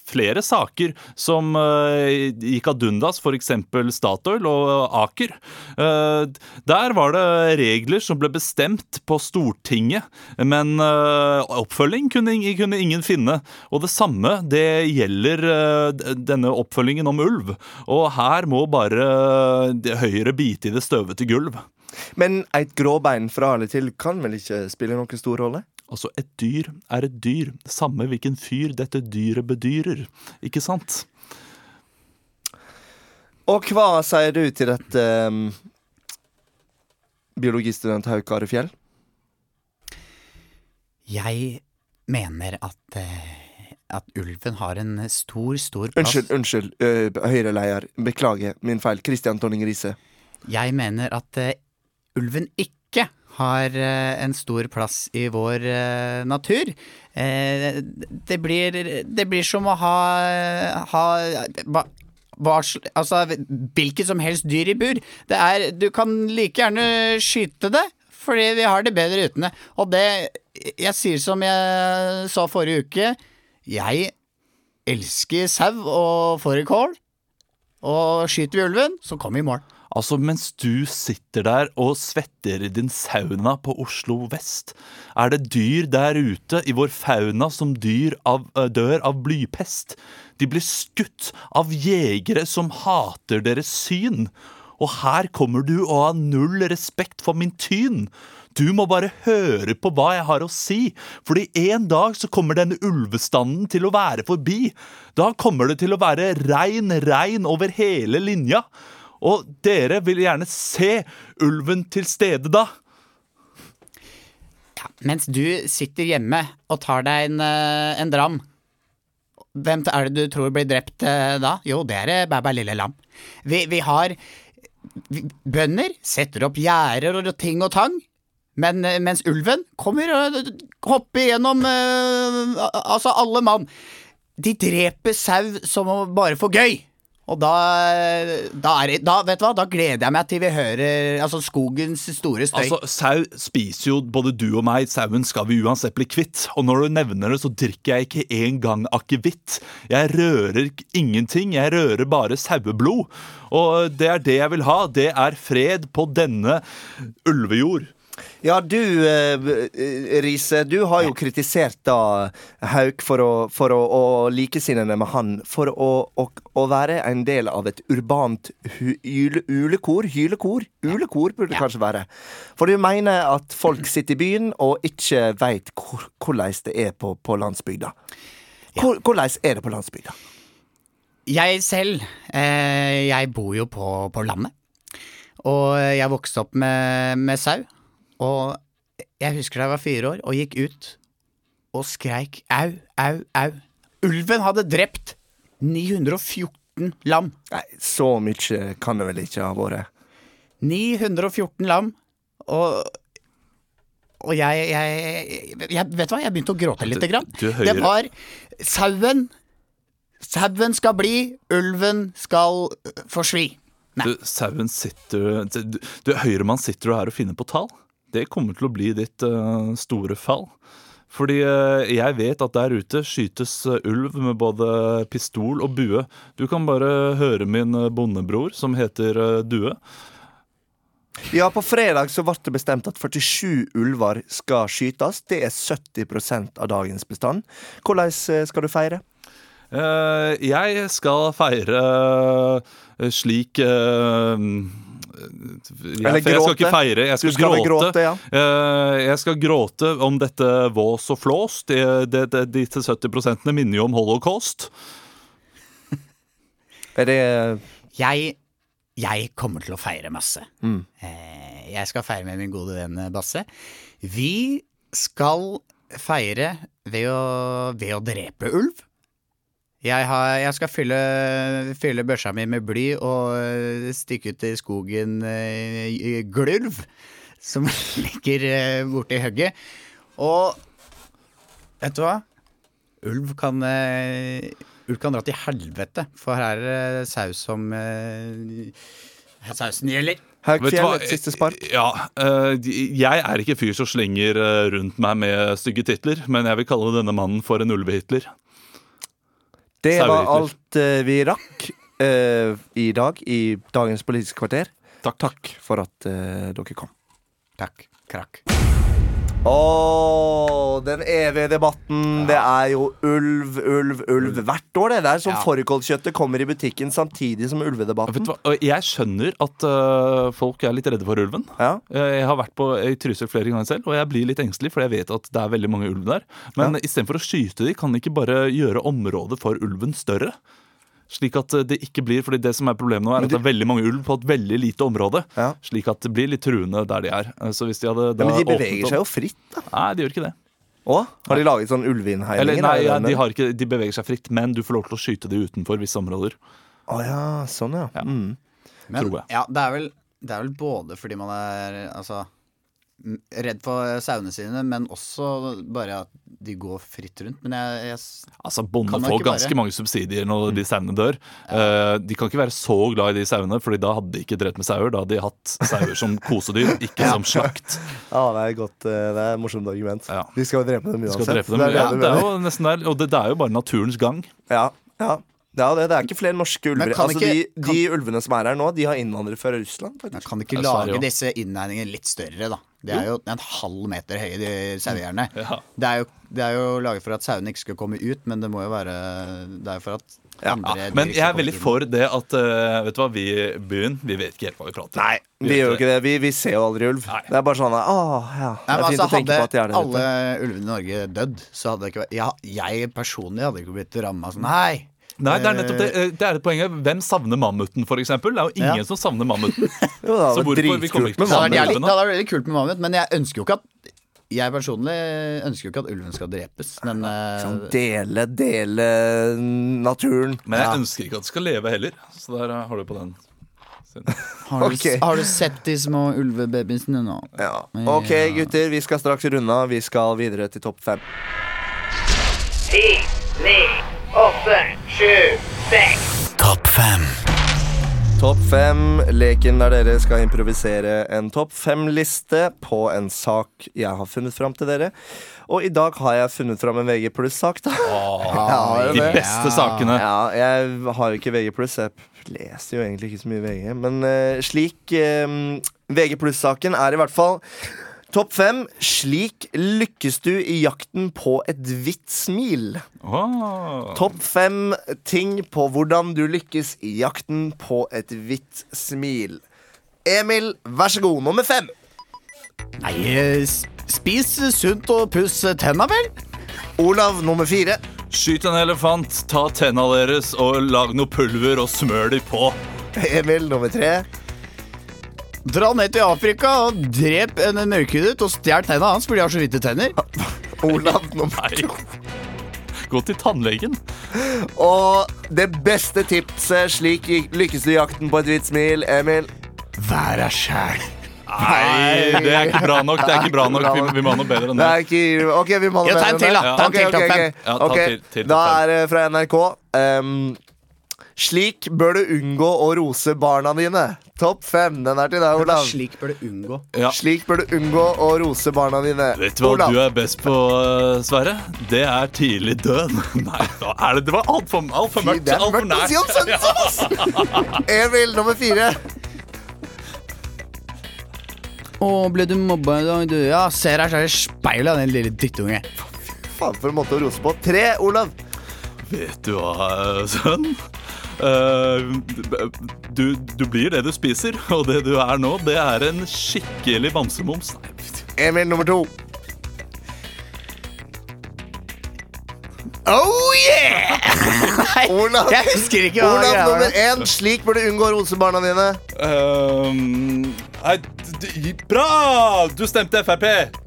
flere saker som gikk ad undas, f.eks. Statoil og Aker. Der var det regler som ble bestemt på Stortinget, men oppfølging kunne, ingen finne. Og det samme det gjelder denne oppfølgingen om ulv. Og her må bare det Høyre bite i det støvete gulv. Men et gråbein fra eller til kan vel ikke spille noen stor rolle? Altså, et dyr er et dyr, samme hvilken fyr dette dyret bedyrer. Ikke sant? Og hva sier du til dette, um, biologistudent Hauk Are Fjell? Jeg mener at, eh, at ulven har en stor, stor plass. Unnskyld, unnskyld, øh, Høyre-leder. Beklager min feil. Christian Tonning Riise. Jeg mener at uh, ulven ikke har uh, en stor plass i vår eh, natur. Eh, det, blir, det blir som å ha, ha hva, hva, altså, hvilket som helst dyr i bur. Det er, du kan like gjerne skyte det, fordi vi har det bedre uten det. Og det Jeg sier som jeg sa forrige uke, jeg elsker sau og fårikål. Og skyter vi ulven, så kommer vi i mål. Altså, mens du sitter der og svetter i din sauna på Oslo vest, er det dyr der ute i vår fauna som dyr av, øh, dør av blypest. De blir skutt av jegere som hater deres syn. Og her kommer du og har null respekt for min tyn. Du må bare høre på hva jeg har å si, fordi en dag så kommer denne ulvestanden til å være forbi. Da kommer det til å være rein, rein over hele linja. Og dere vil gjerne se ulven til stede da. Mens du sitter hjemme og tar deg en, eh, en dram. Hvem er det du tror blir drept eh, da? Jo, det er eh, Bæbæ lille lam. Vi, vi har Bønder setter opp gjerder og ting og tang. Men, eh, mens ulven kommer og hopper gjennom uh, altså alle mann. De dreper sau som å bare for gøy. Og da, da, er, da, vet du hva, da gleder jeg meg til vi hører altså, skogens store støy. Altså, Sau spiser jo både du og meg. Sauen skal vi uansett bli kvitt. Og når du nevner det, så drikker jeg ikke engang akevitt. Jeg rører ingenting. Jeg rører bare saueblod. Og det er det jeg vil ha. Det er fred på denne ulvejord. Ja, du, eh, Riise, du har jo kritisert da Hauk for å, for å, å likesinnede med han for å, å, å være en del av et urbant hu, yle, ulekor. Hylekor? Ulekor burde det kanskje være. For du mener at folk sitter i byen og ikke veit hvordan det er på, på landsbygda. Hvor- Hvordan er det på landsbygda? Jeg selv, eh, jeg bor jo på, på landet. Og jeg vokste opp med, med sau. Og jeg husker da jeg var fire år og gikk ut og skreik au, au, au. Ulven hadde drept 914 lam. Nei, så mye kan det vel ikke ha vært. 914 lam. Og, og jeg, jeg, jeg Vet du hva, jeg begynte å gråte lite grann. du Det var sauen. Sauen skal bli, ulven skal øh, forsvi. Nei. Du, sauen sitter du, du, Høyremann sitter du her og finner på tall. Det kommer til å bli ditt eh, store fall. Fordi eh, jeg vet at der ute skytes eh, ulv med både pistol og bue. Du kan bare høre min bondebror, som heter Due. Ja, på fredag så ble det bestemt at 47 ulver skal skytes. Det er 70% av dagens bestand. Hvordan skal du feire? Jeg skal feire slik jeg, jeg skal ikke feire, jeg skal, skal gråte. gråte, ja. Eh, jeg skal gråte om dette vås og flås. De, det, det, disse 70 minner jo om holocaust. Er det Jeg, jeg kommer til å feire masse. Mm. Eh, Jeg skal feire med min gode venn Basse. Vi skal feire ved å, ved å drepe ulv. Jeg, har, jeg skal fylle, fylle børsa mi med bly og eh, stikke ut i skogen eh, i glurv, som ligger eh, borti hugget. Og vet du hva? Ulv kan Ulv kan dra til helvete, for her er det saus som Sausen gjelder. Haugfjell, siste spark? Ja, jeg er ikke fyr som slenger rundt meg med stygge titler, men jeg vil kalle denne mannen for en ulvehitler. Det var alt eh, vi rakk eh, i dag i dagens Politiske kvarter. Takk. Takk for at eh, dere kom. Takk. Krakk. Å, den evige debatten. Det er jo ulv, ulv, ulv hvert år. Det Det er som Ja. fårikålkjøttet kommer i butikken samtidig som ulvedebatten. Jeg skjønner at uh, folk er litt redde for ulven. Ja. Eh, Jeg har vært på i Trysil flere ganger selv, og jeg blir litt engstelig, for jeg vet at det er veldig mange ulv der. Men Ja. istedenfor å skyte de, kan de ikke bare gjøre området for ulven større? Slik at eh, det ikke blir, fordi det som er problemet nå er at det er veldig mange ulv på et veldig lite område. Ja. Slik at det blir litt truende der de er. Eh, Så hvis de hadde da Ja, men de beveger opp- seg jo fritt, da. Nei, de gjør ikke det. Å? Har de laget sånn Eller ulveinnhegninger? nei, ja, de, har ikke, de beveger seg fritt, men du får lov til å skyte de utenfor visse områder. Å ja, sånn ja. Ja. Mm. Men, Tror jeg. Ja, det er, vel, det er vel både fordi man er altså, redd for sauene sine, men også bare at de går fritt rundt. Men jeg, jeg Altså, Bonde får ganske mange subsidier når de sauene dør. Eh, de kan ikke være så glad i de sauene, Fordi da hadde de ikke drevet med sauer. Da hadde de hatt sauer som kosedyr, ikke som slakt. Ja, det er godt. eh, Det er et morsomt argument. Ja. Vi skal drepe dem uansett. drepe dem. Det er det Ja, det er jo nesten der, og det, det er jo bare naturens gang. Ja, ja. Ja, det, det er ikke flere norske ulver. Altså, ikke- de, de ulvene som er her nå, de har innvandret fra Russland. Faktisk. kan ikke lage også. disse innhegningene litt større, da? Det er jo en halv meter høye, de sauegjerdene. Ja. Det, er jo, det er jo laget for at sauene ikke skal komme ut, men det må jo være Det er jo for at dyr Men jeg er veldig for det at uh, Vet du hva, vi i byen Vi vet ikke helt hva vi prater om. Nei, vi gjør jo ikke det. Vi, vi ser jo aldri ulv. Nei. Det er bare sånn Å, ja. Nei, er men altså, Hadde at de er hadde alle ulvene i Norge dødd, så hadde det ikke vært ja, Jeg personlig hadde ikke blitt ramma sånn. Nei! Nei, det er nettopp det. eh, Det er et poeng. Hvem savner mammuten, eksempel? Det er jo ingen Ja. som savner mammuten. Jo, da, Så hvorfor- vi kommer ikke til med å Det hadde vært Samme jævlig- ulvene. det hadde vært veldig kult med mammut, men jeg ønsker jo ikke at Jeg personlig ønsker jo ikke at ulven skal drepes, men eh, Sånn dele, dele naturen. Men jeg Ja. ønsker ikke at det skal leve heller. Så der eh, har du på den. har, du, okay. har du sett de små ulvebabyene nå? Ja. Ok, gutter, vi skal straks runde av. Vi skal videre til topp fem. Ti, ni, åtte, sju, seks. Topp fem. Topp fem, leken der dere skal improvisere en topp fem-liste på en sak jeg har funnet fram til dere. Og i dag har jeg funnet fram en VG pluss-sak, da. Ja, De beste sakene. Ja, jeg har jo ikke VG pluss. Jeg leser jo egentlig ikke så mye VG. Men uh, slik eh, VG pluss-saken er i hvert fall topp fem. Slik lykkes du i jakten på et hvitt smil. Oh. Topp fem ting på hvordan du lykkes i jakten på et hvitt smil. Emil, vær så god. Nummer fem. Nei, eh, spis sunt og puss tenna, vel? Olav, nummer fire. Skyt en elefant, ta tenna deres og lag noe pulver og smør de på. Emil, nummer tre. Dra ned til Afrika og drep en mørkhudet og stjel tenna hans fordi de har så hvite tenner. Olav, nummer to. Gå til tannlegen. Og det beste tipset slik lykkes du i jakten på et hvitt smil. Emil. Vær deg sjæl. Nei, det er ikke bra nok. Det er ikke bra nok. Vi, vi må ha noe bedre enn Det det. ikke Ok, vi må ha noe bedre enn da. Ja, Ta en til, da. topp fem. ok. Ta Ok, til- til Da er det fra NRK. Um, slik bør du unngå å rose barna dine. Topp fem. Den er til deg, Olav. Slik bør du unngå. Ja. Slik bør du unngå å rose barna dine. Vet du hva Olav. du er best på, eh, Sverre? Det er tidlig død. Nei, er det? Det var altfor alt for mørkt. Det er mørkt å si om sønnen sin, ass! Emil, nummer fire. Å, ble du mobba i dag, du? Ja, ser deg er i speilet, Den lille drittunge. Faen, for en måte å rose på. Tre, Olav. Vet du hva, sønn? Eh, du, du blir det du spiser, og det du er nå, det er en skikkelig bamsemums. Emil, nummer to. Oh yeah! Olav, Jeg husker ikke hva Olav greia var. nummer én. Slik bør du unngå å rose barna dine. Ehm, nei, d- d- bra! Du stemte Frp!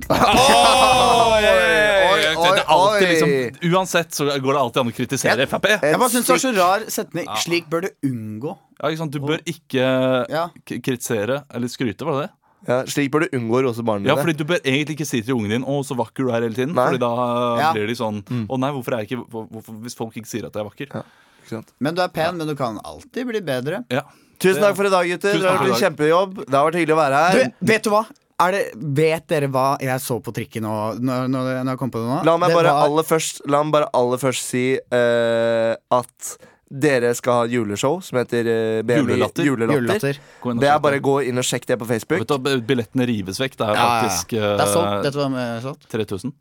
Oi, oi, det er alltid oi. liksom, uansett så går det alltid an å kritisere Frp. Jeg bare syns det var så rar setning. Slik bør du unngå. Ja, ikke sant? Du bør ikke Ja. k- kritisere eller skryte, var det det? Ja, slik bør du unngå å rose barna Ja, dine. fordi Du bør egentlig ikke si til ungen din 'Å, så vakker du er' hele tiden. Nei. Fordi da Ja. blir de sånn 'Å nei, hvorfor er jeg ikke hvorfor, Hvis folk ikke sier at jeg er vakker'. Ikke sant? Men du er pen, men du kan alltid bli bedre. Ja. Tusen takk for i dag, gutter. Tusen Dere har takk gjort en kjempejobb. Det har vært hyggelig å være her. Du, vet du hva? Er det, vet dere hva jeg så på trikken nå, når, når, når jeg kom på det nå? La meg Det bare var- aller først, la meg bare aller først si eh, at dere skal ha juleshow som heter eh, BMI Julelatter. Julelatter. Julelatter. Det er bare bare gå inn og sjekk det på Facebook. Vet du, Billettene rives vekk. Det er Ja, faktisk ja. Det er solgt. eh, Dette var er solgt. 3000.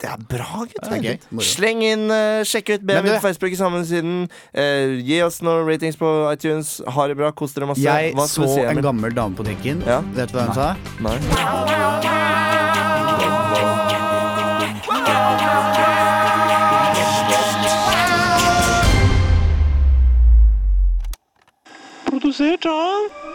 Det er bra, gutter. Det er gøy. Moro. Sleng inn, uh, sjekk ut BMI på Facebook i sammensiden. Uh, gi oss noen ratings på iTunes. Ha det bra, kos dere masse. Jeg Hva så si, en gammel dame på trikken. Ja. Vet du hva hun sa? Nei. Produsert av